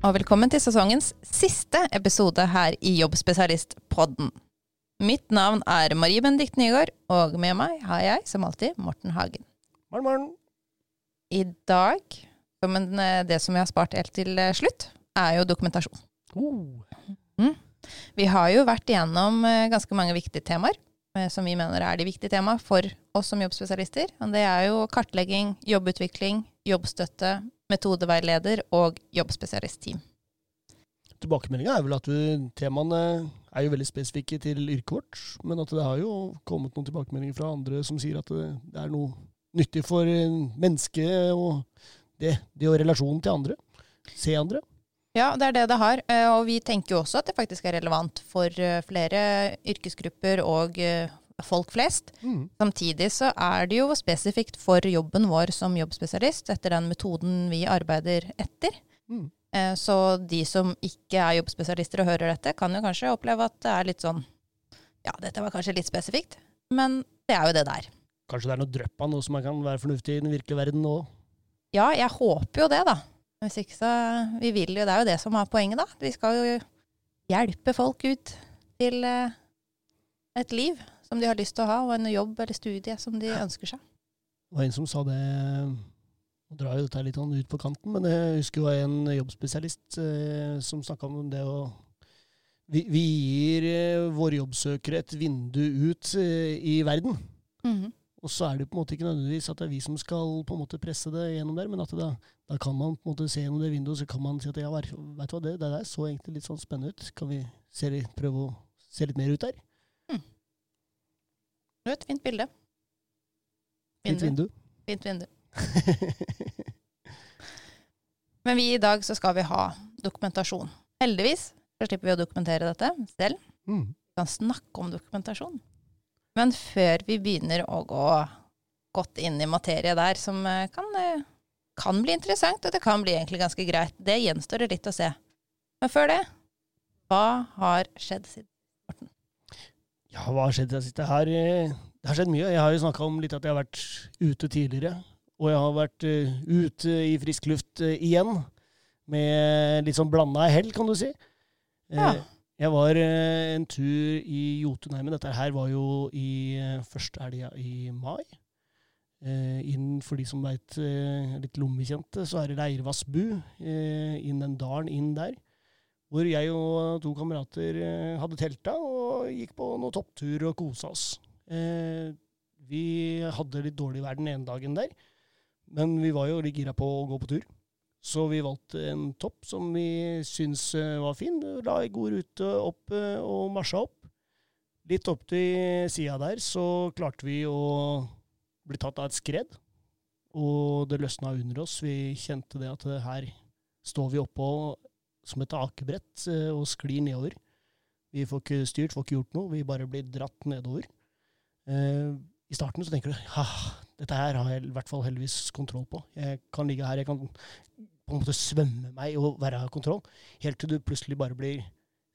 og velkommen til sesongens siste episode her i Jobbspesialistpodden. Mitt navn er Marie Benedikt Nygaard, og med meg har jeg, som alltid, Morten Hagen. Morgen, morgen. I dag, som en, eh, det som vi har spart helt til eh, slutt, er jo dokumentasjon. Oh. Vi har jo vært igjennom eh, ganske mange viktige temaer, som vi mener er de viktige temaene for oss som jobbspesialister. Og det er jo kartlegging, jobbutvikling, jobbstøtte, metodeveileder og jobbspesialistteam. Tilbakemeldinga er vel at du, temaene er jo veldig spesifikke til yrket vårt, men at det har jo kommet noen tilbakemeldinger fra andre som sier at det, det er noe nyttig for eh, mennesket og det, det og relasjonen til andre. Se andre. Ja, det er det det har. eh, Og vi tenker jo også at det faktisk er relevant for eh, flere yrkesgrupper og folk flest. Mm. Samtidig så er det jo spesifikt for jobben vår som jobbspesialist, etter den metoden vi arbeider etter. Mm. Eh, Så de som ikke er jobbspesialister og hører dette, kan jo kanskje oppleve at det er litt sånn Ja, dette var kanskje litt spesifikt, men det er jo det der. Kanskje det er noe drypp av noe som kan være fornuftig i den virkelige verden nå. Ja, jeg håper jo det, da. Hvis ikke så Vi vil jo, det er jo det som er poenget, da. Vi skal jo hjelpe folk ut til eh, et liv som de har lyst til å ha, og en jobb eller studie som de ønsker seg. Det var en som sa det Nå drar jo dette litt sånn ut på kanten, men jeg husker jo en jobbspesialist eh, som snakka om det å vi, vi gir eh, våre jobbsøkere et vindu ut eh, i verden. Mhm. Og så er det på en måte ikke nødvendigvis at det er vi som skal på en måte presse det gjennom der, men at da, da kan man på en måte se gjennom det vinduet, så kan man si at ja, vet du hva, det, det der så egentlig litt sånn spennende ut. Kan vi se, prøve å se litt mer ut der? Det et fint bilde. Fint vindu. Fint vindu. Men vi i dag så skal vi ha dokumentasjon. Heldigvis så slipper vi å dokumentere dette selv. Mm. Vi kan snakke om dokumentasjon. Men før vi begynner å gå godt inn i materie der, som eh, kan, eh, kan bli interessant, og det kan bli egentlig ganske greit, det gjenstår det litt å se. Men før det, hva har skjedd siden Morten? Ja, hva har skjedd? Jeg sitter her eh, Det har skjedd mye. Jeg har jo snakka om litt at jeg har vært ute tidligere. Og jeg har vært uh, ute i frisk luft uh, igjen. Med litt sånn blanda hell, kan du si. Ja. Ja. Jeg var eh, en tur i Jotunheimen. Dette her var jo i eh, første helga i mai. Eh, inn for de som veit eh, litt lommekjente, så er det Leirvassbu. Eh, inn den dalen inn der. Hvor jeg og to kamerater eh, hadde telta og gikk på noen topptur og kosa oss. Eh, vi hadde litt dårlig vær den ene dagen der, men vi var jo litt gira på å gå på tur. Så vi valgte en topp som vi syntes eh, var fin. La ei god rute opp eh, og marsja opp. Litt opp til sida der så klarte vi å bli tatt av et skred. Og det løsna under oss. Vi kjente det at her står vi oppå som et akebrett og sklir nedover. Vi får ikke styrt, får ikke gjort noe. Vi bare blir dratt nedover. Eh, I starten så tenker du ha, dette her har jeg i hvert fall heldigvis kontroll på. Jeg kan ligge her, jeg kan på en måte svømme meg og være av kontroll. Helt til du plutselig bare blir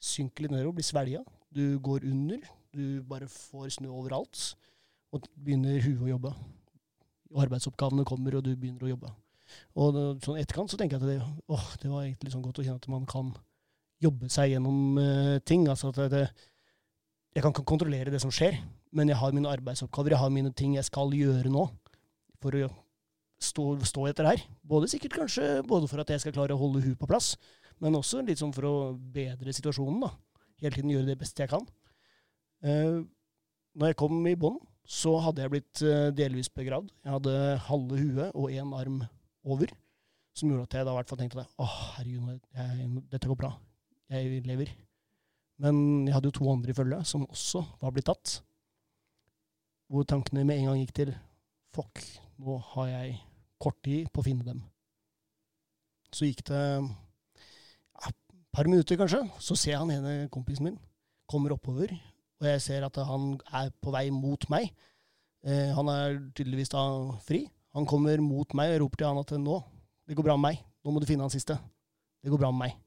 synker litt nedover, blir svelga. Du går under. Du bare får snø overalt. Og begynner huet å jobbe. Arbeidsoppgavene kommer, og du begynner å jobbe. Og sånn etterkant så tenker jeg at det, åh, det var egentlig sånn godt å kjenne at man kan jobbe seg gjennom uh, ting. Altså at det, jeg kan ikke kontrollere det som skjer, men jeg har mine arbeidsoppgaver, jeg har mine ting jeg skal gjøre nå for å stå, stå etter her. Både sikkert kanskje både for at jeg skal klare å holde huet på plass, men også litt sånn for å bedre situasjonen. da. Hele tiden gjøre det beste jeg kan. Uh, når jeg kom i bånn, så hadde jeg blitt eh, delvis begravd. Jeg hadde halve huet og én arm over, som gjorde at jeg da i hvert fall tenkte at åh, herregud, jeg, dette går bra. Jeg lever. Men jeg hadde jo to andre i følge som også var blitt tatt. Hvor tankene med en gang gikk til fuck, nå har jeg kort tid på å finne dem. Så gikk det ja, et par minutter, kanskje. Så ser jeg han ene kompisen min kommer oppover, og jeg ser at han er på vei mot meg. Eh, han er tydeligvis da fri. Han kommer mot meg, og roper til han at nå, det går bra med meg. Nå må du finne han siste. Det går bra med meg.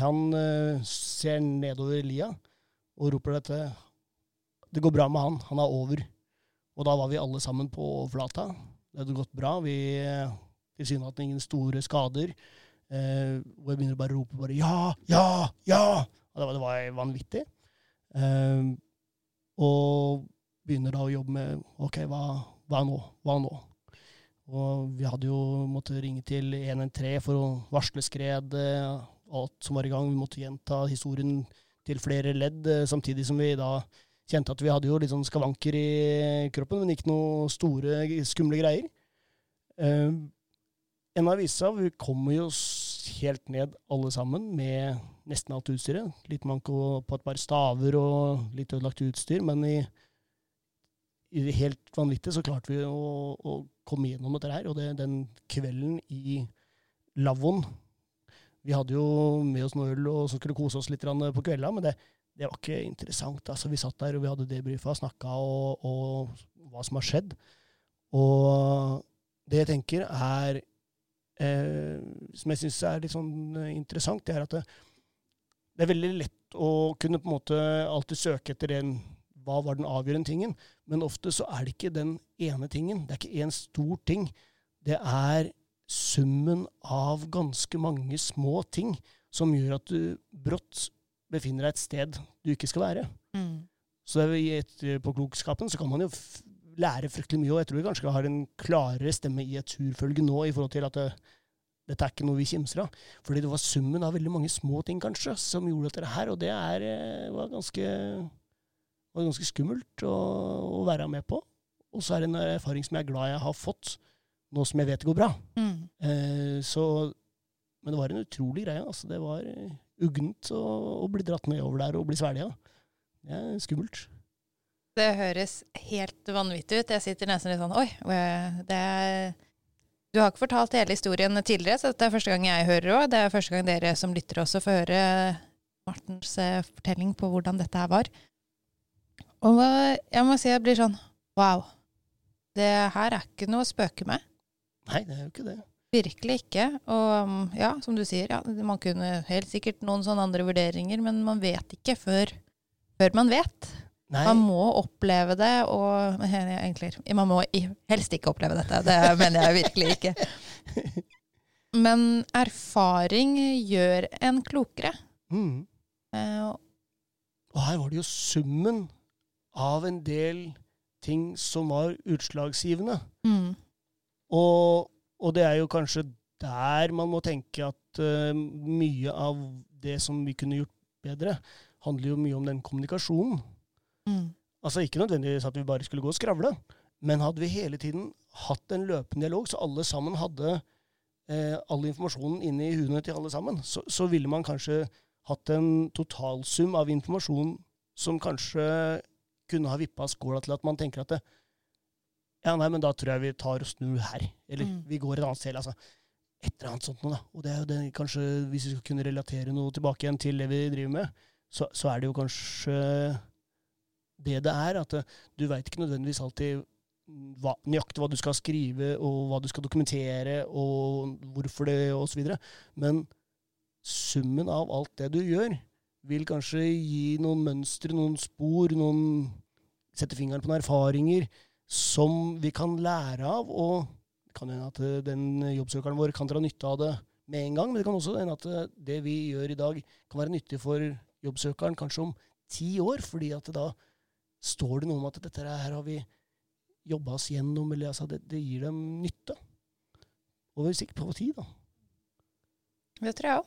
Han eh, ser nedover lia og roper dette. Det går bra med han. Han er over. Og da var vi alle sammen på overflata. Det hadde gått bra. Vi eh, tilsynelatende ingen store skader. Eh, hvor jeg begynner å bare rope bare 'ja, ja, ja'. Og det var, det var vanvittig. Eh, og begynner da å jobbe med OK, hva, hva nå? Hva nå? Og vi hadde jo måttet ringe til 113 for å varsle skred. eh, Alt som var i gang. Vi måtte gjenta historien til flere ledd, eh, samtidig som vi da kjente at vi hadde jo litt sånn skavanker i kroppen, men ikke noe store, skumle greier. Eh, en av visa, vi kommer jo helt ned alle sammen med nesten alt utstyret. Litt manko på et par staver og litt ødelagt utstyr, men i, i det helt vanvittige så klarte vi å, å komme gjennom dette her. Og det, den kvelden i lavvoen Vi hadde jo med oss noe øl og så skulle kose oss litt på kvelda, men det, det var ikke interessant. Altså, vi satt der og vi hadde debrifa, snakka og, og hva som har skjedd. Og det jeg tenker er eh, Som jeg syns er litt sånn eh, interessant, det er at det, det er veldig lett å kunne på en måte alltid søke etter den hva var den avgjørende tingen, men ofte så er det ikke den ene tingen. Det er ikke én stor ting. Det er summen av ganske mange små ting som gjør at du brått befinner deg et sted du ikke skal være. Mm. Så på klokskapen så kan man jo lære fryktelig mye, og jeg tror vi kanskje har en klarere stemme i et turfølge nå i forhold til at det, dette er ikke noe vi kimser av. Fordi det var summen av veldig mange små ting, kanskje, som gjorde dette her, og det er, eh, var, ganske, var ganske skummelt å, å være med på. Og så er det en erfaring som jeg er glad jeg har fått, nå som jeg vet det går bra. Mm. Eh, så, men det var en utrolig greie. Altså. Det var eh, uggent å, å bli dratt nedover der og bli svelga. Det er skummelt. Det høres helt vanvittig ut. Jeg sitter nesten litt sånn Oi, det er Du har ikke fortalt hele historien tidligere, så dette er første gang jeg hører òg. Det er første gang dere som lytter også får høre Martens eh, fortelling på hvordan dette her var. Og jeg må si jeg blir sånn Wow. Det her er ikke noe å spøke med. Nei, det er jo ikke det. Virkelig ikke. Og um, ja, som du sier, ja, man kunne helt sikkert noen sånne andre vurderinger, men man vet ikke før, før man vet. Nei, Man må oppleve det, og egentlig, Man må helst ikke oppleve dette, det mener jeg virkelig ikke. Men erfaring gjør en klokere. mm. Eh, Og her var det jo summen av en del ting som var utslagsgivende. mm, Og, og det er jo kanskje der man må tenke at uh, mye av det som vi kunne gjort bedre, handler jo mye om den kommunikasjonen. mm, Altså Ikke nødvendigvis at vi bare skulle gå og skravle, men hadde vi hele tiden hatt en løpende dialog, så alle sammen hadde eh, all informasjonen inne i huene til alle sammen, så, så ville man kanskje hatt en totalsum av informasjon som kanskje kunne ha vippa skåla til at man tenker at det, ja, nei, men da tror jeg vi tar og snur her. Eller Mm. vi går et annet sted. altså et eller annet sånt noe, da. Og det er jo det, kanskje, hvis vi skal kunne relatere noe tilbake igjen til det vi driver med, så, så er det jo kanskje det det er. At eh, du veit ikke nødvendigvis alltid hva, nøyaktig hva du skal skrive, og hva du skal dokumentere, og hvorfor det, osv. Men summen av alt det du gjør, vil kanskje gi noen mønstre, noen spor, noen Sette fingeren på noen erfaringer som vi kan lære av. Og det kan hende at eh, den jobbsøkeren vår kan dra nytte av det med en gang, men det kan også hende at eh, det vi gjør i dag, kan være nyttig for jobbsøkeren kanskje om ti år, fordi at da står det noe om at dette her har vi jobba oss gjennom, eller altså det, det gir dem nytte. Over sikt på tid, da. det tror jeg òg.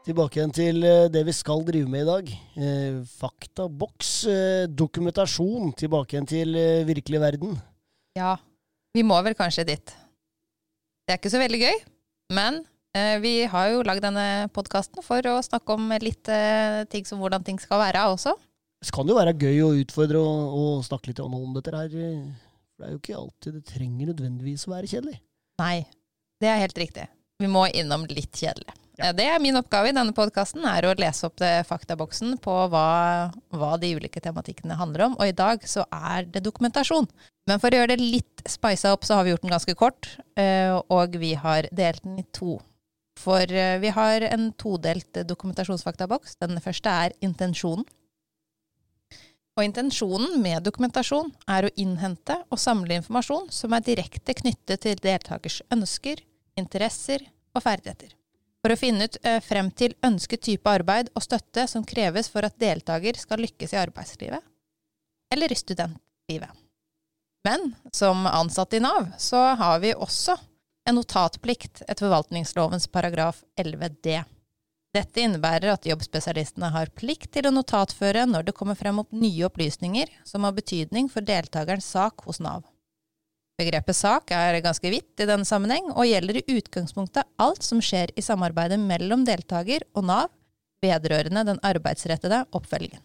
Tilbake igjen til eh, det vi skal drive med i dag. Eh, faktaboks, eh, dokumentasjon. Tilbake igjen til virkelig verden. Ja. Vi må vel kanskje dit. Det er ikke så veldig gøy, men vi har jo lagd denne podkasten for å snakke om litt ting som hvordan ting skal være også. Det kan jo være gøy å utfordre og, og snakke litt om dette her. For det er jo ikke alltid det trenger nødvendigvis å være kjedelig. Nei, det er helt riktig. Vi må innom litt kjedelig. Eh, Det er min oppgave i denne podkasten, er å lese opp faktaboksen på hva, hva de ulike tematikkene handler om. Og i dag så er det dokumentasjon. Men for å gjøre det litt spisa opp, så har vi gjort den ganske kort. eh, Og vi har delt den i to. For eh, vi har en todelt dokumentasjonsfaktaboks. Den første er intensjonen. Og intensjonen med dokumentasjon er å innhente og samle informasjon som er direkte knyttet til deltakers ønsker, interesser og ferdigheter. For å finne ut eh, frem til ønsket type arbeid og støtte som kreves for at deltaker skal lykkes i arbeidslivet eller i studentlivet. Men som ansatt i Nav så har vi også en notatplikt etter forvaltningslovens paragraf 11d. Dette innebærer at jobbspesialistene har plikt til å notatføre når det kommer frem opp nye opplysninger som har betydning for deltakerens sak hos Nav. Begrepet sak er ganske vidt i denne sammenheng, og gjelder i utgangspunktet alt som skjer i samarbeidet mellom deltaker og Nav vedrørende den arbeidsrettede oppfølgingen.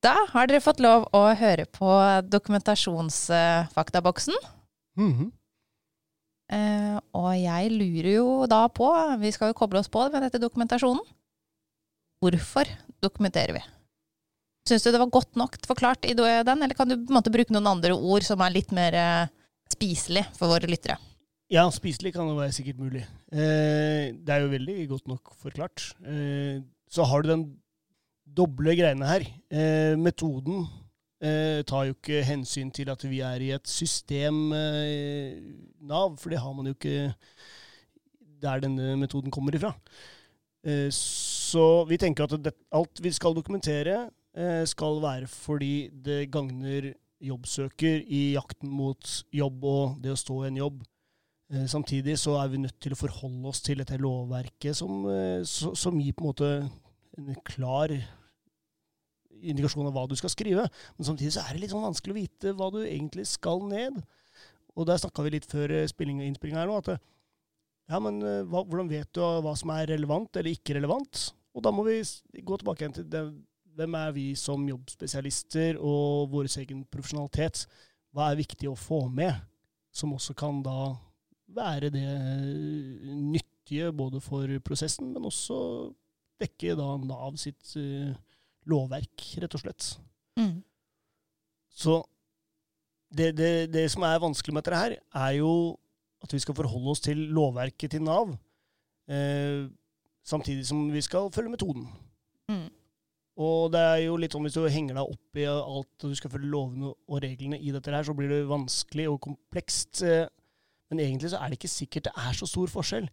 Da har dere fått lov å høre på dokumentasjonsfaktaboksen. Mm -hmm. Og jeg lurer jo da på, vi skal jo koble oss på med dette dokumentasjonen, hvorfor dokumenterer vi? Syns du det var godt nok forklart i den, eller kan du på en måte bruke noen andre ord som er litt mer eh, spiselig for våre lyttere? Ja, spiselig kan det være sikkert mulig. Eh, det er jo veldig godt nok forklart. Eh, så har du den doble greiene her. Eh, metoden eh, tar jo ikke hensyn til at vi er i et system, eh, Nav, for det har man jo ikke der denne metoden kommer ifra. Så vi tenker at det, alt vi skal dokumentere, skal være fordi det gagner jobbsøker i jakten mot jobb og det å stå i en jobb. Eh, samtidig så er vi nødt til å forholde oss til dette lovverket som, eh, som gir på en måte en klar indikasjon av hva du skal skrive. Men samtidig så er det litt sånn vanskelig å vite hva du egentlig skal ned. Og der snakka vi litt før spilling og innspilling her nå, at ja, men eh, hva, hvordan vet du hva som er relevant eller ikke relevant? Og da må vi gå tilbake igjen til det, hvem er vi som jobbspesialister, og vår egen profesjonalitet. Hva er viktig å få med, som også kan da være det eh, nyttige både for prosessen, men også dekke da Nav sitt uh, lovverk, rett og slett. Mm. Så det, det, det, som er vanskelig med dette her, er jo at vi skal forholde oss til lovverket til Nav, eh, samtidig som vi skal følge metoden. Og det er jo litt sånn hvis du henger deg opp i alt og du skal følge lovene og reglene i dette her, så blir det vanskelig og komplekst. Eh, men egentlig så er det ikke sikkert det er så stor forskjell.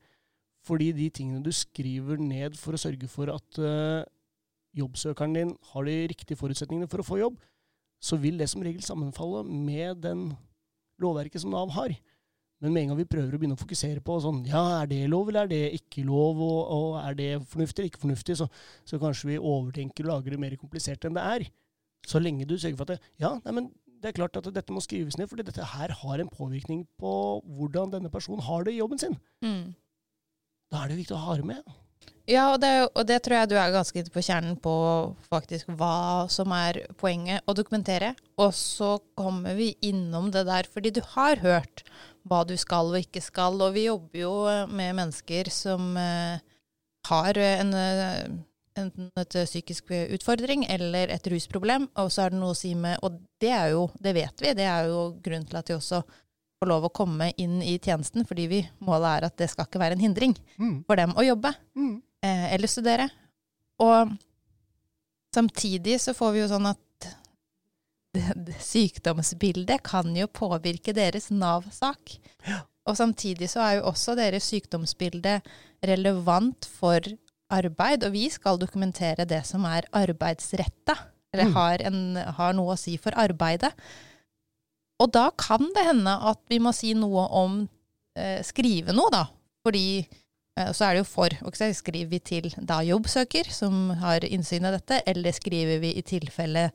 Fordi de tingene du skriver ned for å sørge for at uh, jobbsøkeren din har de riktige forutsetningene for å få jobb, så vil det som regel sammenfalle med den lovverket som Nav har. Men med en gang vi prøver å begynne å fokusere på sånn, ja, er det lov eller er det ikke lov, og, og er det fornuftig eller ikke fornuftig, så, så, kanskje vi overtenker og lager det mer komplisert enn det er. Så lenge du sørger for at det, ja, nei, men det er klart at dette må skrives ned, fordi dette her har en påvirkning på hvordan denne personen har det i jobben sin. Mm. Da er det viktig å ha det med. Ja, og det, og det, tror jeg du er ganske på kjernen på faktisk hva som er poenget å dokumentere. Og så kommer vi innom det der fordi du har hørt hva du skal og ikke skal. Og vi jobber jo med mennesker som eh, har en, enten et psykisk utfordring eller et rusproblem, og så er det noe å si med Og det er jo, det vet vi, det er jo grunnen til at de også får lov å komme inn i tjenesten, fordi vi, målet er at det skal ikke være en hindring mm. for dem å jobbe. Mm eh, eller studere. Og samtidig så får vi jo sånn at sykdomsbildet kan jo påvirke deres Nav-sak. Ja. Og samtidig så er jo også deres sykdomsbilde relevant for arbeid, og vi skal dokumentere det som er arbeidsretta, eller mm. har, en, har, noe å si for arbeidet. Og da kan det hende at vi må si noe om eh, Skrive noe, da. Fordi Eh, så er det jo for. Okay, skriver vi til da jobbsøker, som har innsyn i dette, eller skriver vi i tilfelle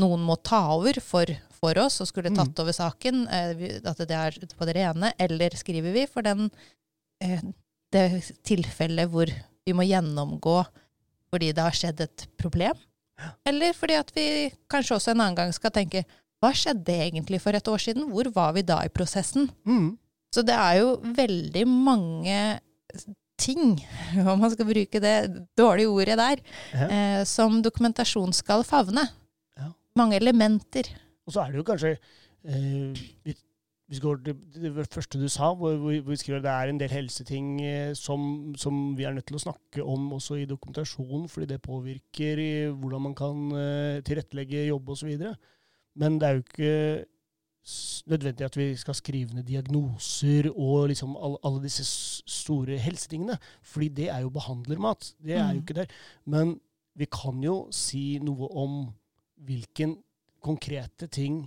noen må ta over for, for oss og skulle tatt mm. over saken, eh, at det er på det rene, eller skriver vi for den, eh, det tilfellet hvor vi må gjennomgå fordi det har skjedd et problem, eller fordi at vi kanskje også en annen gang skal tenke hva skjedde egentlig for et år siden? Hvor var vi da i prosessen? Mm. Så det er jo veldig mange ting, om man skal bruke det dårlige ordet der, ja. eh, som dokumentasjon skal favne. Mange elementer. Og så er det jo kanskje eh, vi, går til det første du sa, hvor, vi skriver at det er en del helseting eh, som, som, vi er nødt til å snakke om også i dokumentasjonen, fordi det påvirker hvordan man kan uh, tilrettelegge jobb osv. Men det er jo ikke nødvendig at vi skal skrive ned diagnoser og liksom alle, alle disse store helsetingene. Fordi det er jo behandlermat. Det er jo mm. ikke der. Men vi kan jo si noe om hvilken konkrete ting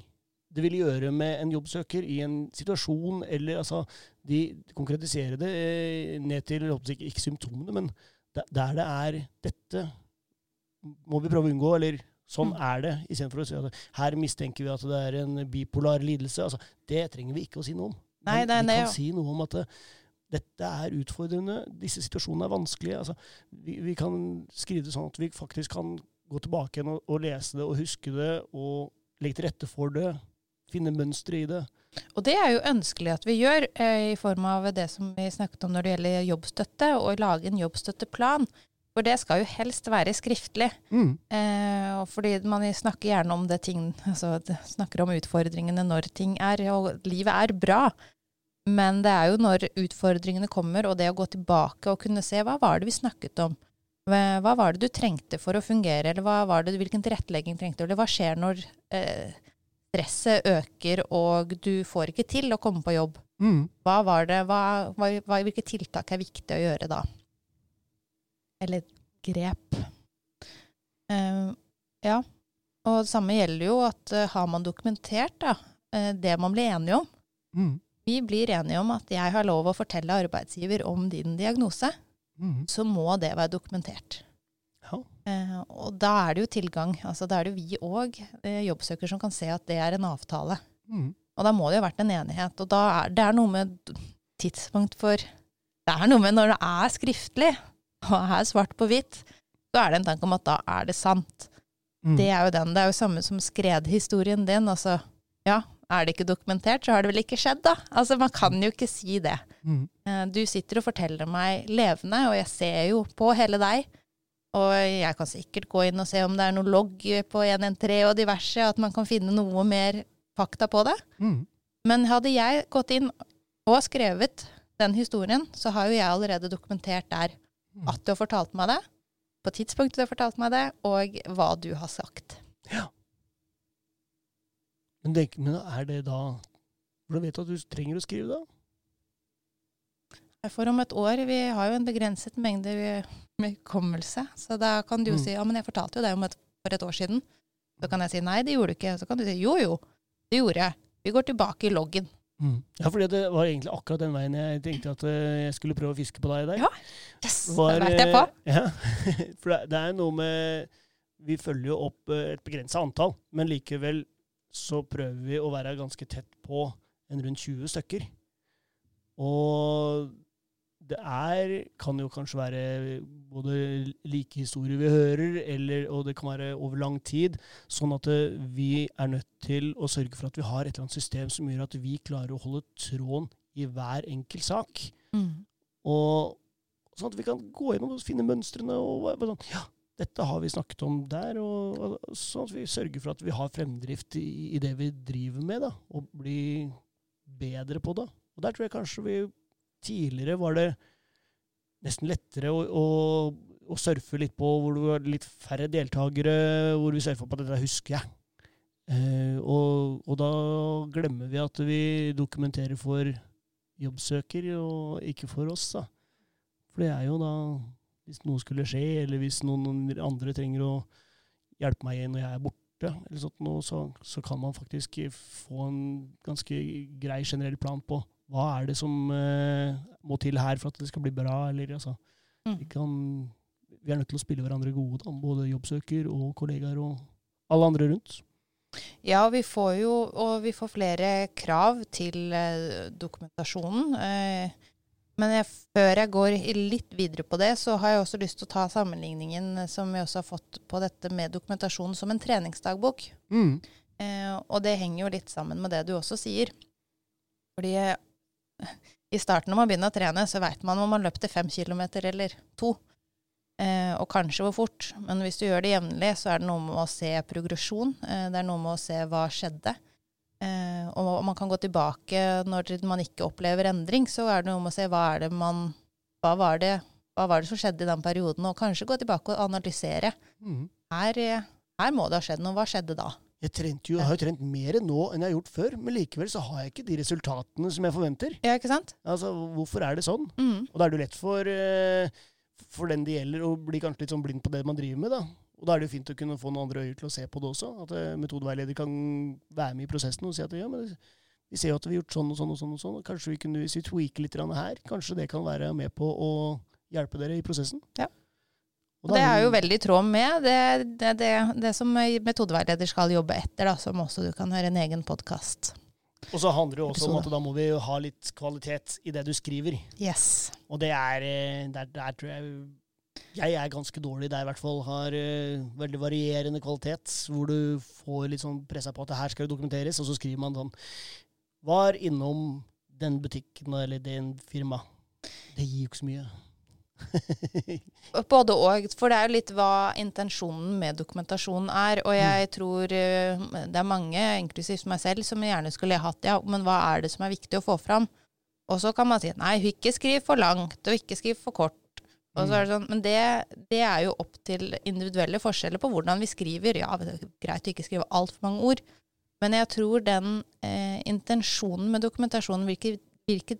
det vil gjøre med en jobbsøker i en situasjon, eller altså De konkretiserer det eh, ned til ikke, ikke symptomene, men der det er dette må vi prøve å unngå, eller sånn mm. er det, istedenfor å si at her mistenker vi at det er en bipolar lidelse. Altså, det trenger vi ikke å si noe om. Nei, nei, vi kan jo. si noe om at det, dette er utfordrende, disse situasjonene er vanskelige. Altså, vi, vi, kan skrive det sånn at vi faktisk kan gå tilbake igjen og, og lese det og huske det og legge til rette for det finne mønstre i det. Og det er jo ønskelig at vi gjør, eh, i form av det som vi snakket om når det gjelder jobbstøtte, og lage en jobbstøtteplan. For det skal jo helst være skriftlig. Mm. Eh, fordi man snakker gjerne om det ting altså snakker om utfordringene når ting er Og livet er bra. Men det er jo når utfordringene kommer, og det å gå tilbake og kunne se hva var det vi snakket om? Hva var det du trengte for å fungere, eller hva var det, hvilken tilrettelegging trengte du, eller hva skjer når eh, stresset øker, og du får ikke til å komme på jobb. Mm. Hva var det, hva, hva, hvilke tiltak er viktig å gjøre da? Eller grep. Eh, ja. Og det samme gjelder jo at uh, har man dokumentert da, uh, det man blir enige om mm. Vi blir enige om at jeg har lov å fortelle arbeidsgiver om din diagnose. Mm. Så må det være dokumentert. Ja. Eh, og da er det jo tilgang. altså Da er det jo vi òg, eh, jobbsøker, som kan se at det er en avtale. Mm. Og da må det jo ha vært en enighet. Og da er det er noe med tidspunkt for Det er noe med når det er skriftlig, og er svart på hvitt, så er det en tanke om at da er det sant. Mm. Det er jo den. Det er jo samme som skredhistorien din. Altså, ja, er det ikke dokumentert, så har det vel ikke skjedd, da. Altså, man kan jo ikke si det. Mm. Eh, du sitter og forteller meg levende, og jeg ser jo på hele deg og jeg kan sikkert gå inn og se om det er noe logg på 113 og diverse, at man kan finne noe mer fakta på det. Mm. Men hadde jeg gått inn og skrevet den historien, så har jo jeg allerede dokumentert der mm. at du har fortalt meg det, på tidspunktet du har fortalt meg det, og hva du har sagt. Ja. Men, det, men er det da vet du at du trenger å skrive det? For om et år Vi har jo en begrenset mengde med hukommelse. Så da kan du jo mm. si ja, men jeg fortalte jo det et, for et år siden. Så kan jeg si nei, det gjorde du ikke. Så kan du si jo, jo, det gjorde jeg. Vi går tilbake i loggen. Mm. Ja, fordi det var egentlig akkurat den veien jeg tenkte at eh, jeg skulle prøve å fiske på deg i dag. Ja, yes, var, det jeg på. Eh, ja, For det, det, er noe med Vi følger jo opp eh, et begrensa antall, men likevel så prøver vi å være ganske tett på en rundt 20 stykker. Og det er, kan jo kanskje være både like historier vi hører, eller, og det kan være over lang tid. Sånn at eh, vi er nødt til å sørge for at vi har et eller annet system som gjør at vi klarer å holde tråden i hver enkelt sak. Mm. Og Sånn at vi kan gå gjennom og finne mønstrene. og sånn, ja, dette har vi snakket om der, og, og, sånn at vi sørger for at vi har fremdrift i, i det vi driver med, da, og blir bedre på det. Og der tror jeg kanskje vi Tidligere var det nesten lettere å, å, å surfe litt på hvor det var litt færre deltakere, hvor vi surfa på dette husker jeg. Eh, og, og, da glemmer vi at vi dokumenterer for jobbsøker, og ikke for oss. da. For det er jo da Hvis noe skulle skje, eller hvis noen andre trenger å hjelpe meg når jeg er borte, eller sånt så, så kan man faktisk få en ganske grei generell plan på hva er det som uh, må til her for at det skal bli bra? Eller, altså, mm. vi, kan, vi, er nødt til å spille hverandre gode, da, både jobbsøker og kollegaer og alle andre rundt. Ja, vi får jo og vi får flere krav til uh, dokumentasjonen. Uh, men jeg, før jeg går litt videre på det, så har jeg også lyst til å ta sammenligningen som vi også har fått på dette med dokumentasjon som en treningsdagbok. Mm. og det henger jo litt sammen med det du også sier. Fordi i starten når man begynner å trene, så veit man om man løpte fem kilometer eller to. Eh, og kanskje hvor fort. Men hvis du gjør det jevnlig, så er det noe med å se progresjon. Eh, det er noe med å se hva skjedde. Eh, og man kan gå tilbake når man ikke opplever endring, så er det noe med å se hva er det man hva var det, hva var det som skjedde i den perioden, og kanskje gå tilbake og analysere. Mm. Her, her må det ha skjedd noe. Hva skjedde da? Jeg, jo, jeg har jo trent mer nå enn jeg har gjort før, men likevel så har jeg ikke de resultatene som jeg forventer. Ja, ikke sant? Altså, Hvorfor er det sånn? Mm. Og da er det jo lett for, eh, for den det gjelder, å bli kanskje litt sånn blind på det man driver med. da. Og da er det jo fint å kunne få noen andre øyne til å se på det også. At eh, metodeveileder kan være med i prosessen og si at ja, men vi ser jo at vi har gjort sånn og sånn og sånn. og sånn, og Kanskje vi kunne, hvis vi tweaker litt her, kanskje det kan være med på å hjelpe dere i prosessen. Ja. Og det er jo veldig i tråd med det, det, det, det som metodeveileder skal jobbe etter, da, som også du kan høre en egen podkast. Og så handler det jo også om at da må vi jo ha litt kvalitet i det du skriver. Yes. Og det er eh, Der, der tror jeg jeg er ganske dårlig der, i hvert fall. Har uh, veldig varierende kvalitet, hvor du får litt sånn pressa på at det her skal dokumenteres, og så skriver man sånn Var innom den butikken eller den firma. Det gir jo ikke så mye. Både og. For det er jo litt hva intensjonen med dokumentasjonen er. Og jeg tror eh, det er mange, inklusiv meg selv, som gjerne skulle hatt ja, men hva er det som er viktig å få fram? Og så kan man si nei, ikke skriv for langt, og ikke skriv for kort. Og så er det sånn, Men det, det er jo opp til individuelle forskjeller på hvordan vi skriver. Ja, det er greit å ikke skrive altfor mange ord, men jeg tror den eh, intensjonen med dokumentasjonen virker, virker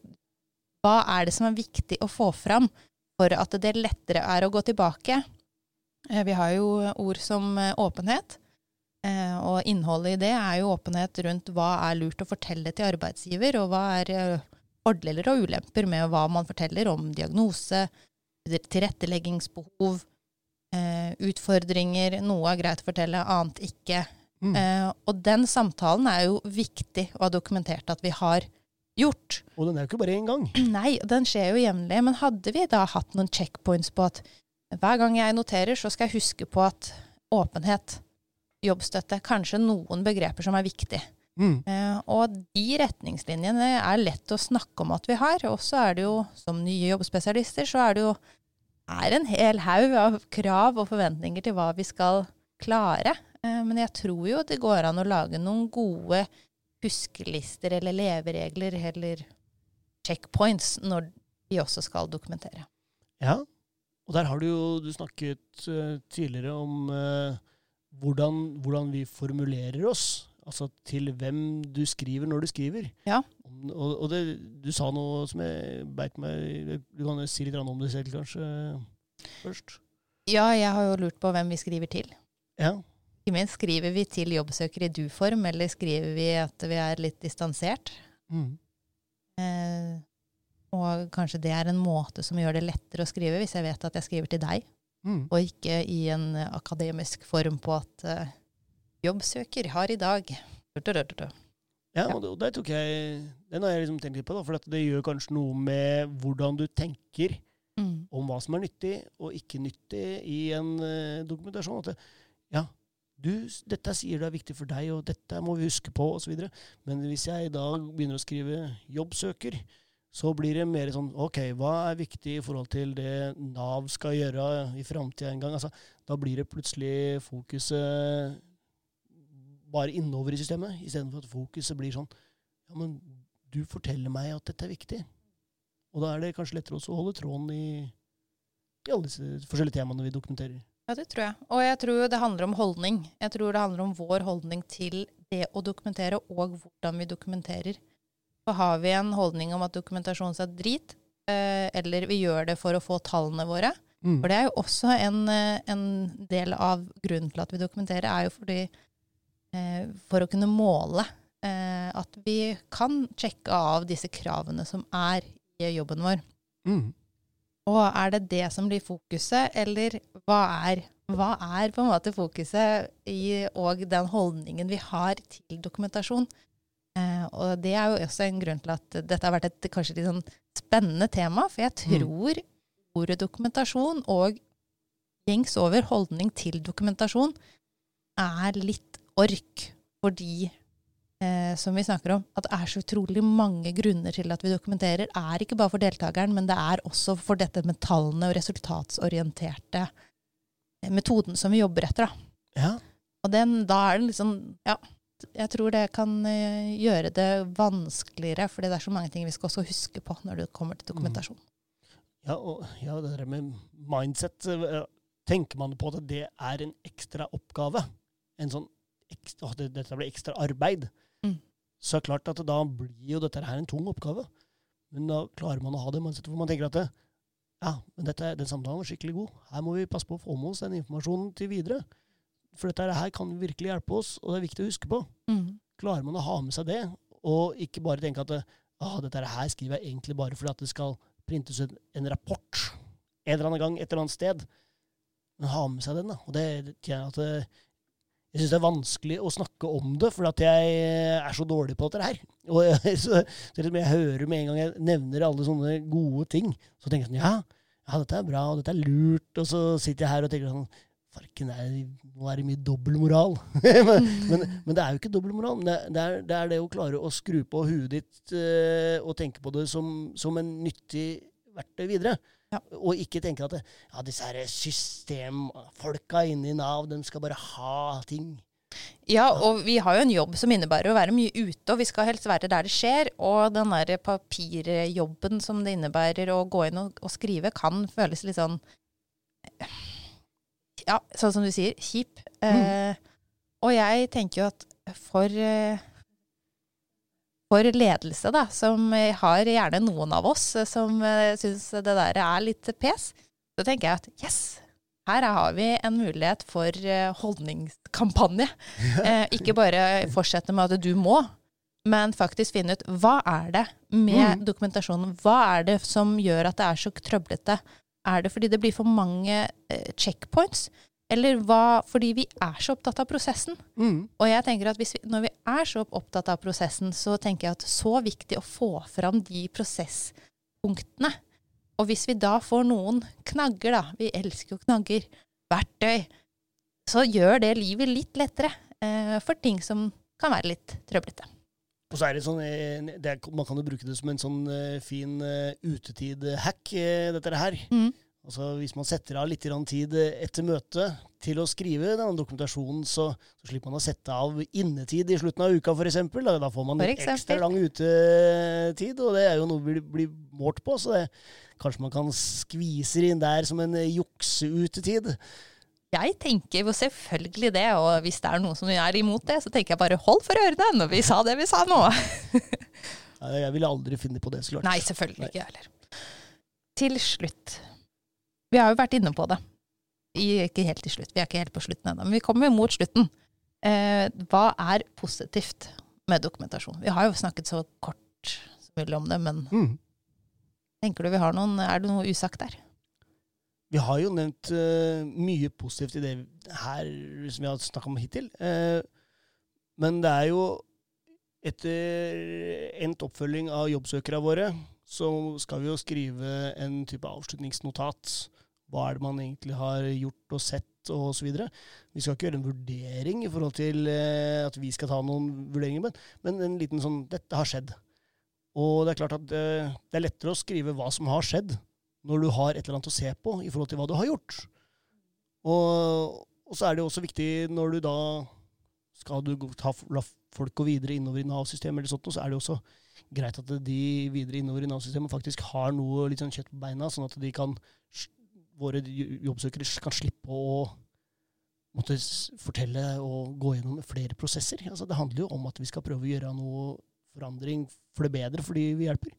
Hva er det som er viktig å få fram for at det lettere er å gå tilbake? Eh, vi har jo ord som eh, åpenhet. Eh, og innholdet i det er jo åpenhet rundt hva er lurt å fortelle til arbeidsgiver, og hva er fordeler og ulemper med hva man forteller om diagnose, tilretteleggingsbehov, eh, utfordringer. Noe er greit å fortelle, annet ikke. Mm. Og den samtalen er jo viktig å ha dokumentert at vi har gjort. Og den er jo ikke bare én gang. Nei, den skjer jo jevnlig. Men hadde vi da hatt noen checkpoints på at hver gang jeg noterer, så skal jeg huske på at åpenhet, jobbstøtte, kanskje noen begreper som er viktige. Mm. Eh, og de retningslinjene er lett å snakke om at vi har. Og så er det jo, som nye jobbspesialister, så er det jo er en hel haug av krav og forventninger til hva vi skal klare. Eh, men jeg tror jo det går an å lage noen gode huskelister eller leveregler eller checkpoints når vi også skal dokumentere. Ja, og der har du jo du snakket uh, tidligere om uh, hvordan, hvordan vi formulerer oss. Altså til hvem du skriver når du skriver. Ja. Og, og det, du sa noe som jeg beit meg Du kan jo si litt om det selv, kanskje, først? Ja, jeg har jo lurt på hvem vi skriver til. Ja. Ikke minst skriver vi til jobbsøkere i du-form, eller skriver vi at vi er litt distansert? Mm. Eh, og kanskje det er en måte som gjør det lettere å skrive, hvis jeg vet at jeg skriver til deg, Mm. og ikke i en akademisk form på at eh, jobbsøker har i dag Ja, og det- tok jeg Den har jeg liksom tenkt litt på, da, for at det gjør kanskje noe med hvordan du tenker mm. om hva som er nyttig og ikke nyttig i en uh, dokumentasjon. At det, ja, du, dette sier du er viktig for deg, og dette må vi huske på, osv. Men hvis jeg da begynner å skrive 'jobbsøker', så blir det mer sånn OK, hva er viktig i forhold til det Nav skal gjøre i framtida en gang? Altså, da blir det plutselig fokuset bare innover i systemet, istedenfor at fokuset blir sånn Ja, men du forteller meg at dette er viktig. Og da er det kanskje lettere også å holde tråden i, i alle disse forskjellige temaene vi dokumenterer. Ja, det tror jeg. Og jeg tror det handler om holdning. Jeg tror det handler om vår holdning til det å dokumentere, og hvordan vi dokumenterer. Så har vi en holdning om at dokumentasjon er drit, eh, eller vi gjør det for å få tallene våre. Mm. For det er jo også en, eh, en del av grunnen til at vi dokumenterer, er jo fordi eh, for å kunne måle at vi kan sjekke av disse kravene som er i jobben vår. Mm. Og er det det som blir fokuset, eller hva er, hva er på en måte fokuset i, og den holdningen vi har til dokumentasjon? Eh, og det er jo også en grunn til at dette har vært et kanskje litt sånn spennende tema, for jeg tror ordet dokumentasjon og gjengs over holdning til dokumentasjon er litt ork, fordi eh, som vi snakker om, at det er så utrolig mange grunner til at vi dokumenterer, er ikke bare for deltakeren, men det er også for dette med tallene og resultatsorienterte eh, metoden som vi jobber etter. Da. Ja. Og den, da er det liksom Ja, jeg tror det kan eh, gjøre det vanskeligere, fordi det er så mange ting vi skal også huske på når det kommer til dokumentasjon. Ja, og ja, det der med mindset eh, Tenker man på at det er en ekstra oppgave, en sånn ekstra, dette blir ekstra arbeid, Mm. Så er det klart at da blir jo dette her en tung oppgave. Men da klarer man å ha det mindsetet hvor man tenker at det, ja, men dette, den samtalen var skikkelig god. Her må vi passe på å få med oss den informasjonen til videre. For dette her kan virkelig hjelpe oss, og det er viktig å huske på. Mm. Klarer man å ha med seg det, og ikke bare tenke at ah, dette her skriver jeg egentlig bare fordi at det skal printes ut en rapport en eller annen gang et eller annet sted. Men ha med seg den, da. Og det tjener at eh, jeg syns det er vanskelig å snakke om det, for at jeg er så dårlig på dette her. Og jeg, så, så liksom jeg hører med en gang jeg nevner alle sånne gode ting, så tenker jeg sånn ja, ja, dette er bra, og dette er lurt. Og så sitter jeg her og tenker sånn Farken, er, nå er det mye dobbeltmoral. men, men, men det er jo ikke dobbeltmoral. Det, det, er, det er det å klare å skru på huet ditt eh, og tenke på det som, som en nyttig verktøy videre. Ja. Og ikke tenke at ja, disse her systemfolka inne i Nav, de skal bare ha ting. Ja, og vi har jo en jobb som innebærer å være mye ute, og vi skal helst være der det skjer. Og den der papirjobben som det innebærer å gå inn og, og skrive, kan føles litt sånn Ja, sånn som du sier, kjip. Eh, og jeg tenker jo at for eh, for ledelse, da, som eh, har gjerne noen av oss eh, som uh, syns det der er litt pes, så tenker jeg at yes, her har vi en mulighet for eh, holdningskampanje. Eh, ikke bare fortsette med at du må, men faktisk finne ut hva er det med Mm. dokumentasjonen? Hva er det som gjør at det er så trøblete? Er det fordi det blir for mange eh, checkpoints? Eller hva, fordi vi er så opptatt av prosessen? Mm. Og jeg tenker at hvis vi, når vi er så opptatt av prosessen, så tenker jeg at så viktig å få fram de prosesspunktene. Og hvis vi da får noen knagger, da, vi elsker jo knagger, verktøy, så gjør det livet litt lettere eh, for ting som kan være litt trøblete. Og så er det sånn, eh, det er, Man kan jo bruke det som en sånn eh, fin uh, utetid-hack, eh, dette her. Mm. Altså Hvis man setter av litt tid eh, etter møtet til å skrive denne dokumentasjonen, så, så slipper man å sette av innetid i slutten av uka, f.eks. Da, da får man litt ekstra lang utetid, og det er jo noe vi blir, blir målt på. Så det, kanskje man kan skvise det inn der som en eh, jukseutetid. Jeg tenker jo selvfølgelig det, og hvis det er noen som er imot det, så tenker jeg bare hold for ørene når vi sa det vi sa nå. Jeg ville aldri finne på det, så klart. Nei, selvfølgelig Nei. ikke jeg heller. Til slutt. Vi har jo vært inne på det. Ikke helt til slutt, vi er ikke helt på slutten ennå, men vi kommer mot slutten. Eh, hva er positivt med dokumentasjon? Vi har jo snakket så kort som mulig om det, men Mm. tenker du vi har noen, er det noe usagt der? Vi har jo nevnt uh, mye positivt i det her som vi har snakka om hittil. Uh, men det er jo etter endt oppfølging av jobbsøkere våre, så skal vi jo skrive en type avslutningsnotat. Hva er det man egentlig har gjort og sett, og videre. Vi skal ikke gjøre en vurdering i forhold til eh, at vi skal ta noen vurderinger, men, men en liten sånn Dette har skjedd. Og det er klart at eh, det er lettere å skrive hva som har skjedd, når du har et eller annet å se på i forhold til hva du har gjort. Og, og så er det også viktig når du da skal du ta, la folk gå videre innover i Nav-systemet, eller sånt, så er det også greit at de videre innover i Nav-systemet faktisk har noe litt sånn kjøtt på beina, sånn at de kan, våre jobbsøkere kan slippe å måtte fortelle og gå gjennom flere prosesser. Altså, det handler jo om at vi skal prøve å gjøre noe forandring for det bedre fordi vi hjelper.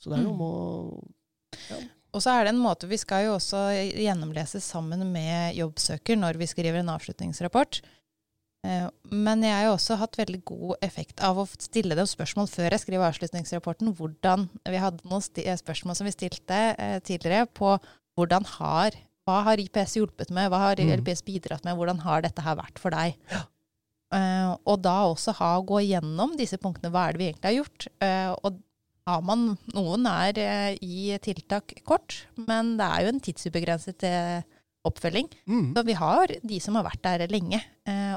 Så det er noe Mm. med å Og så er det en måte Vi skal jo også gjennomlese sammen med jobbsøker når vi skriver en avslutningsrapport. Eh, Men jeg har jo også hatt veldig god effekt av å stille dem spørsmål før jeg skriver avslutningsrapporten. Hvordan, vi hadde noen spørsmål som vi stilte eh, tidligere på hvordan har, hva har IPS hjulpet med, hva har Mm. IPS bidratt med, hvordan har dette her vært for deg? Uh, og da også ha, gå gjennom disse punktene. Hva er det vi egentlig har gjort? Uh, og har man, noen er uh, i tiltak kort, men det er jo en tidsubegrenset oppfølging. Mm. Så vi har de som har vært der lenge.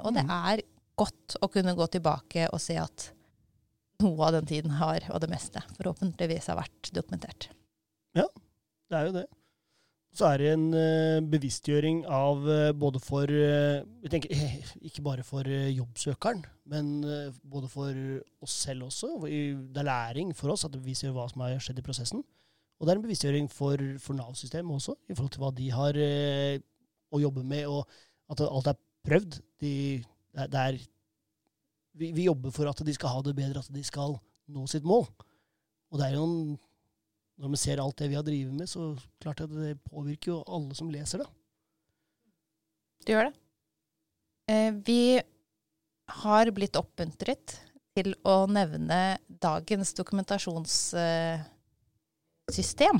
Og det Mm. er godt å kunne gå tilbake og se at noe av den tiden har, og det meste, forhåpentligvis har vært dokumentert. Ja, Det er jo det. Så er det en eh, bevisstgjøring av eh, både for eh, tenker, Ikke bare for jobbsøkeren, men både for oss selv også. Det er læring for oss at vi ser hva som har skjedd i prosessen. Og det er en bevisstgjøring for, for Nav-systemet også, i forhold til hva de har å jobbe med, og at alt er prøvd. De, det er, vi, vi jobber for at de skal ha det bedre, at de skal nå sitt mål. Og det er jo en når vi ser alt det vi har drevet med, så klart at det påvirker jo alle som leser det. Det gjør det. Eh, vi har blitt oppmuntret til å nevne dagens dokumentasjonssystem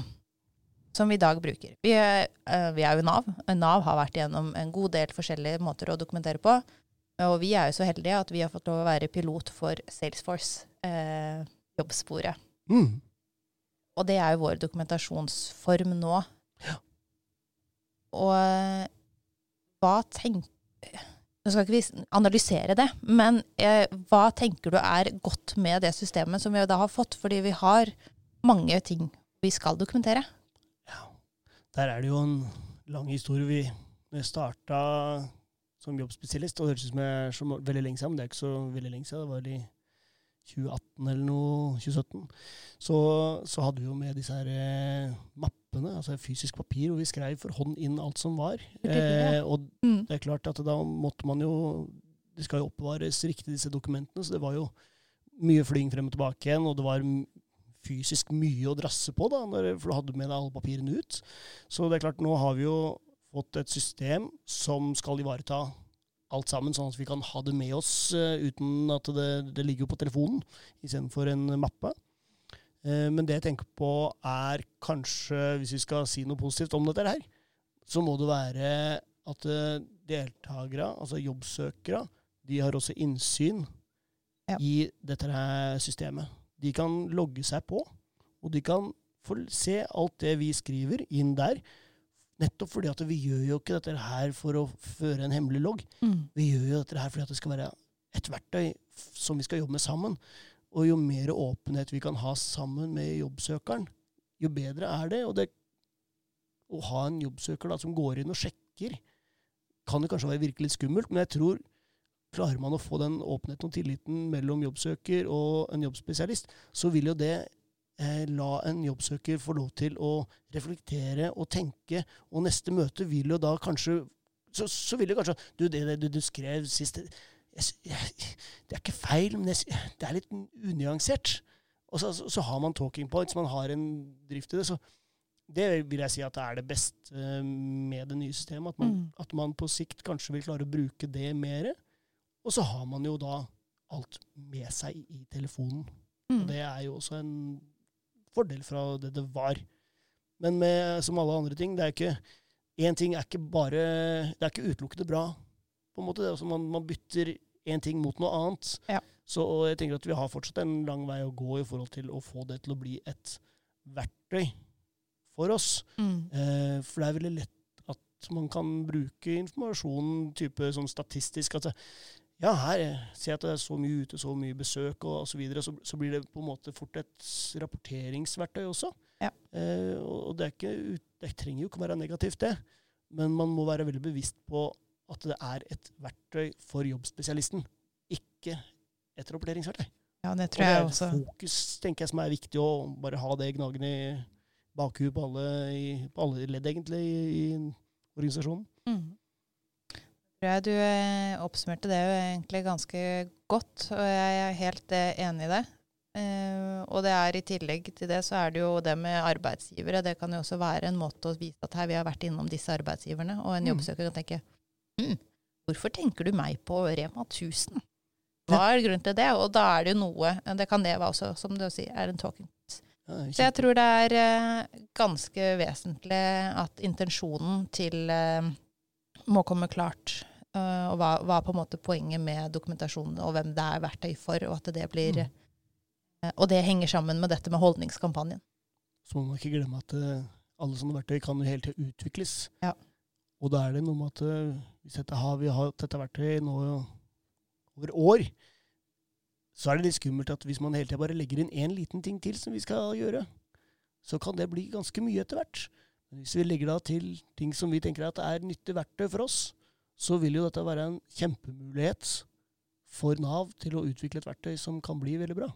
som vi i dag bruker. Vi eh, vi er jo Nav. Nav har vært gjennom en god del forskjellige måter å dokumentere på. Og vi er jo så heldige at vi har fått lov å være pilot for Salesforce, eh, jobbsporet. Mm. Og det er jo vår dokumentasjonsform nå. Ja. Og eh, hva tenker Nå skal ikke vi analysere det, men eh, hva tenker du er godt med det systemet som vi da har fått? Fordi vi har mange ting vi skal dokumentere. Ja. Der er det jo en lang historie. Vi, når starta som jobbspesialist, og det høres ut som så veldig lenge siden, men det er ikke så veldig lenge siden, det var i 2018 eller noe, 2017, så, så hadde vi jo med disse her eh, mappene, altså fysisk papir, hvor vi skrev for hånd inn alt som var. Eh, og Mm. det er klart at da måtte man jo Det skal jo oppbevares riktig, disse dokumentene, så det var jo mye flying frem og tilbake igjen, og det var fysisk mye å drasse på, da, når, for du hadde med deg alle papirene ut. Så det er klart, nå har vi jo fått et system som skal ivareta alt sammen, sånn at vi kan ha det med oss eh, uten at det, det ligger på telefonen istedenfor en mappe. Eh, men det jeg tenker på er kanskje, hvis vi skal si noe positivt om dette her, så må det være at eh, deltakere, altså jobbsøkere, de har også innsyn Ja. i dette her systemet. De kan logge seg på, og de kan få se alt det vi skriver inn der. Nettopp fordi at vi gjør jo ikke dette her for å føre en hemmelig logg. Mm. Vi gjør jo dette her fordi at det skal være et verktøy som vi skal jobbe med sammen. Og jo mer åpenhet vi kan ha sammen med jobbsøkeren, jo bedre er det. Og det å ha en jobbsøker da, som går inn og sjekker, kan jo kanskje være virkelig litt skummelt, men jeg tror klarer man å få den åpenheten og tilliten mellom jobbsøker og en jobbspesialist, så vil jo det eh, la en jobbsøker få lov til å reflektere og tenke, og neste møte vil jo da kanskje så, så vil det kanskje Du, det, det du, du skrev sist det, jeg, jeg, det er ikke feil, men jeg, det er litt unyansert. Og så, så, så har man talking points, man har en drift i det. Så det vil jeg si at det er det beste eh, med det nye systemet. At man, Mm. at man på sikt kanskje vil klare å bruke det mer. Og så har man jo da alt med seg i telefonen. Og Mm. det er jo også en fordel fra det det var. Men med, som alle andre ting, det er ikke Én ting er ikke bare Det er ikke utelukkende bra. på en måte. Det også man, man bytter én ting mot noe annet. Ja. Så jeg tenker at vi har fortsatt en lang vei å gå i forhold til å få det til å bli et verktøy for oss. Mm. Eh, for det er veldig lett at man kan bruke informasjonen type sånn statistisk. at det, ja, her ser jeg at det er så mye ute, så mye besøk og osv. Så, videre, så så blir det på en måte fort et rapporteringsverktøy også. Ja. Eh, og det, er ikke, det trenger jo ikke være negativt, det. Men man må være veldig bevisst på at det er et verktøy for jobbspesialisten, ikke et rapporteringsverktøy. Ja, det Og tror er jeg også. fokus tenker jeg, som er viktig å bare ha det gnagende i bakhuet på alle, i, på alle ledd, egentlig, i, i organisasjonen. Mm. Tror jeg du eh, oppsummerte det jo egentlig ganske godt, og jeg er helt eh, enig i det. Eh, og det er i tillegg til det, så er det jo det med arbeidsgivere. Det kan jo også være en måte å vise at her vi har vært innom disse arbeidsgiverne, og en Mm. jobbsøker kan tenke hm, hvorfor tenker du meg på Rema 1000? Hva er grunnen til det? Og da er det jo noe Det kan det være også, som du sier, er en talking. Så jeg tror det er ganske vesentlig at intensjonen til må komme klart. Eh, og hva, hva er på en måte poenget med dokumentasjonen, og hvem det er verktøy for. Og at det blir Mm. eh, Og det henger sammen med dette med holdningskampanjen. Så må man ikke glemme at eh, alle sånne verktøy kan jo hele tida utvikles. Ja. Og da er det noe med at hvis dette har, vi har hatt dette verktøyet nå over år, så er det litt skummelt at hvis man hele tida bare legger inn én liten ting til som vi skal gjøre, så kan det bli ganske mye etter hvert. Men hvis vi legger da til ting som vi tenker at er nyttig verktøy for oss, så vil jo dette være en kjempemulighet for Nav til å utvikle et verktøy som kan bli veldig bra.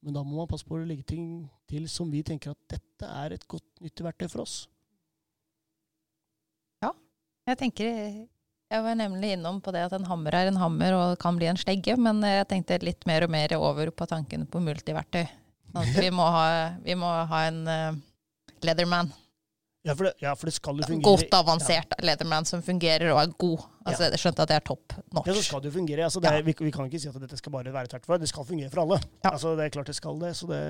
Men da må man passe på å legge ting til som vi tenker at dette er et godt, nyttig verktøy for oss. Jeg tenker Jeg var nemlig innom på det at en hammer er en hammer og kan bli en slegge, men jeg tenkte litt mer og mer over på tankene på multiverktøy. Sånn at vi må ha, vi må ha en uh, Leatherman. Ja for, det, ja, for det skal jo fungere. Godt avansert ja. Leatherman som fungerer og er god. Altså, ja. Jeg skjønte at det er topp norsk. Ja, så skal det jo fungere. Altså, det er, vi, vi, kan ikke si at dette skal bare være tvert for. Det skal fungere for alle. Altså, det er klart det skal det, så det,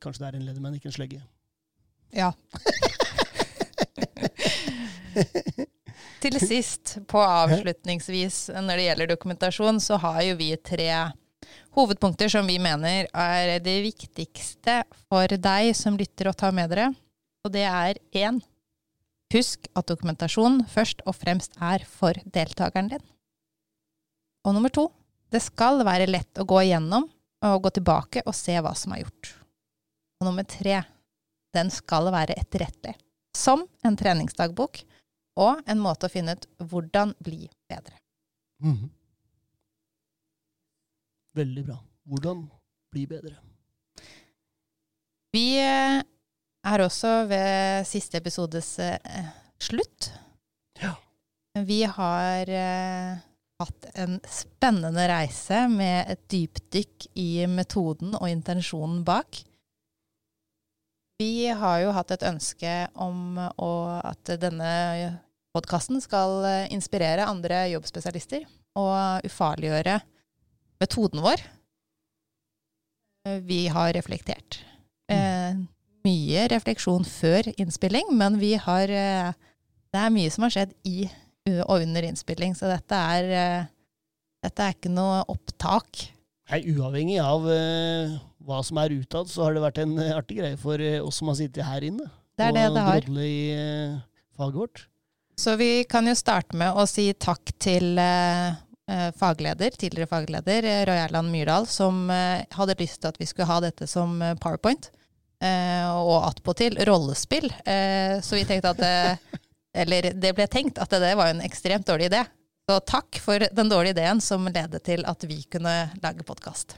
kanskje det er en Leatherman, ikke en slegge. Ja. Til sist, på avslutningsvis, når det gjelder dokumentasjon, så har jo vi tre hovedpunkter som vi mener er det viktigste for deg som lytter og tar med dere. Og det er én Husk at dokumentasjon først og fremst er for deltakeren din. Og nummer to det skal være lett å gå igjennom og gå tilbake og se hva som er gjort. Og nummer tre den skal være etterrettelig, som en treningsdagbok og en måte å finne ut hvordan bli bedre. Mm. Veldig bra. Hvordan bli bedre? Vi eh, er også ved siste episodes eh, slutt. Ja. Vi har eh, hatt en spennende reise med et dypdykk i metoden og intensjonen bak. Vi har jo hatt et ønske om at denne podkasten skal eh, inspirere andre jobbspesialister og ufarliggjøre metoden vår. Vi har reflektert. Eh, mye refleksjon før innspilling, men vi har eh, Det er mye som har skjedd i og under innspilling, så dette er, eh, dette er ikke noe opptak. Nei, Uavhengig av uh, hva som er utad, så har det vært en artig greie for oss som har sittet her inne. Det er det det har. Og i faget vårt. Så vi kan jo starte med å si takk til eh, eh fagleder, tidligere fagleder eh, Roy Erland Myrdal, som eh, hadde lyst til at vi skulle ha dette som eh, powerpoint. Eh, og attpåtil rollespill. så vi tenkte at det, Eller det ble tenkt at det var en ekstremt dårlig idé. Så takk for den dårlige ideen som ledet til at vi kunne lage podkast.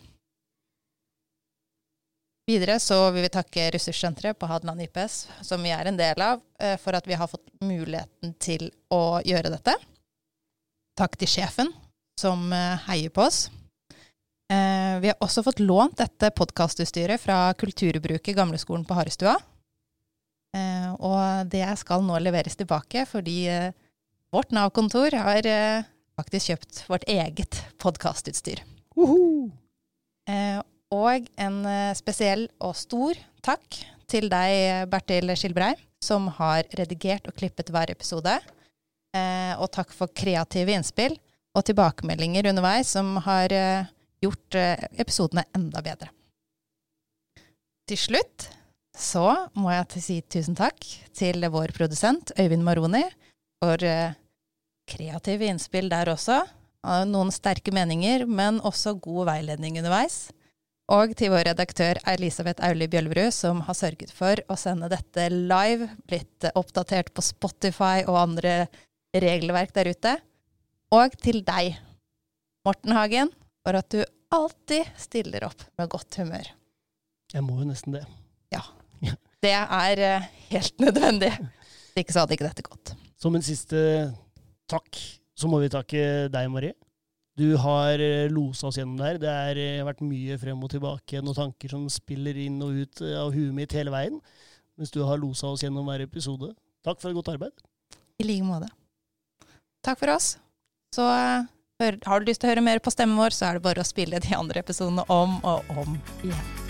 Videre så vil vi takke ressurssenteret på Hadeland IPS, som vi er en del av, eh, for at vi har fått muligheten til å gjøre dette. Takk til sjefen, som eh, heier på oss. Eh, vi har også fått lånt dette podkastutstyret fra Kulturbruket Gamleskolen på Harestua. Og det skal nå leveres tilbake, fordi vårt Nav-kontor har faktisk kjøpt vårt eget podkastutstyr. Uh -huh. Og en eh, spesiell og stor takk til deg, Bertil Skilbrei, som har redigert og klippet hver episode. Eh, og takk for kreative innspill og tilbakemeldinger underveis som har eh, gjort episodene enda bedre. Til slutt så må jeg si tusen takk til vår produsent Øyvind Maroni for kreative innspill der også. Noen sterke meninger, men også god veiledning underveis. Og til vår redaktør Elisabeth Auli Bjølverud, som har sørget for å sende dette live, blitt oppdatert på Spotify og andre regelverk der ute. Og til deg, Morten Hagen, for at du alltid stiller opp med godt humør. Jeg må jo nesten det. Ja. Det er eh, helt nødvendig. Hvis ikke så hadde ikke dette gått. Som en siste takk, så må vi takke deg, Marie. Du har eh, losa oss gjennom der. Det har eh, vært mye frem og tilbake, noen tanker som spiller inn og ut av huet mitt hele veien. Mens du har losa oss gjennom hver episode. Takk for et godt arbeid. I like måte. Takk for oss. Så har du lyst til å høre mer på stemmen vår, så er det bare å spille de andre episodene om og om igjen.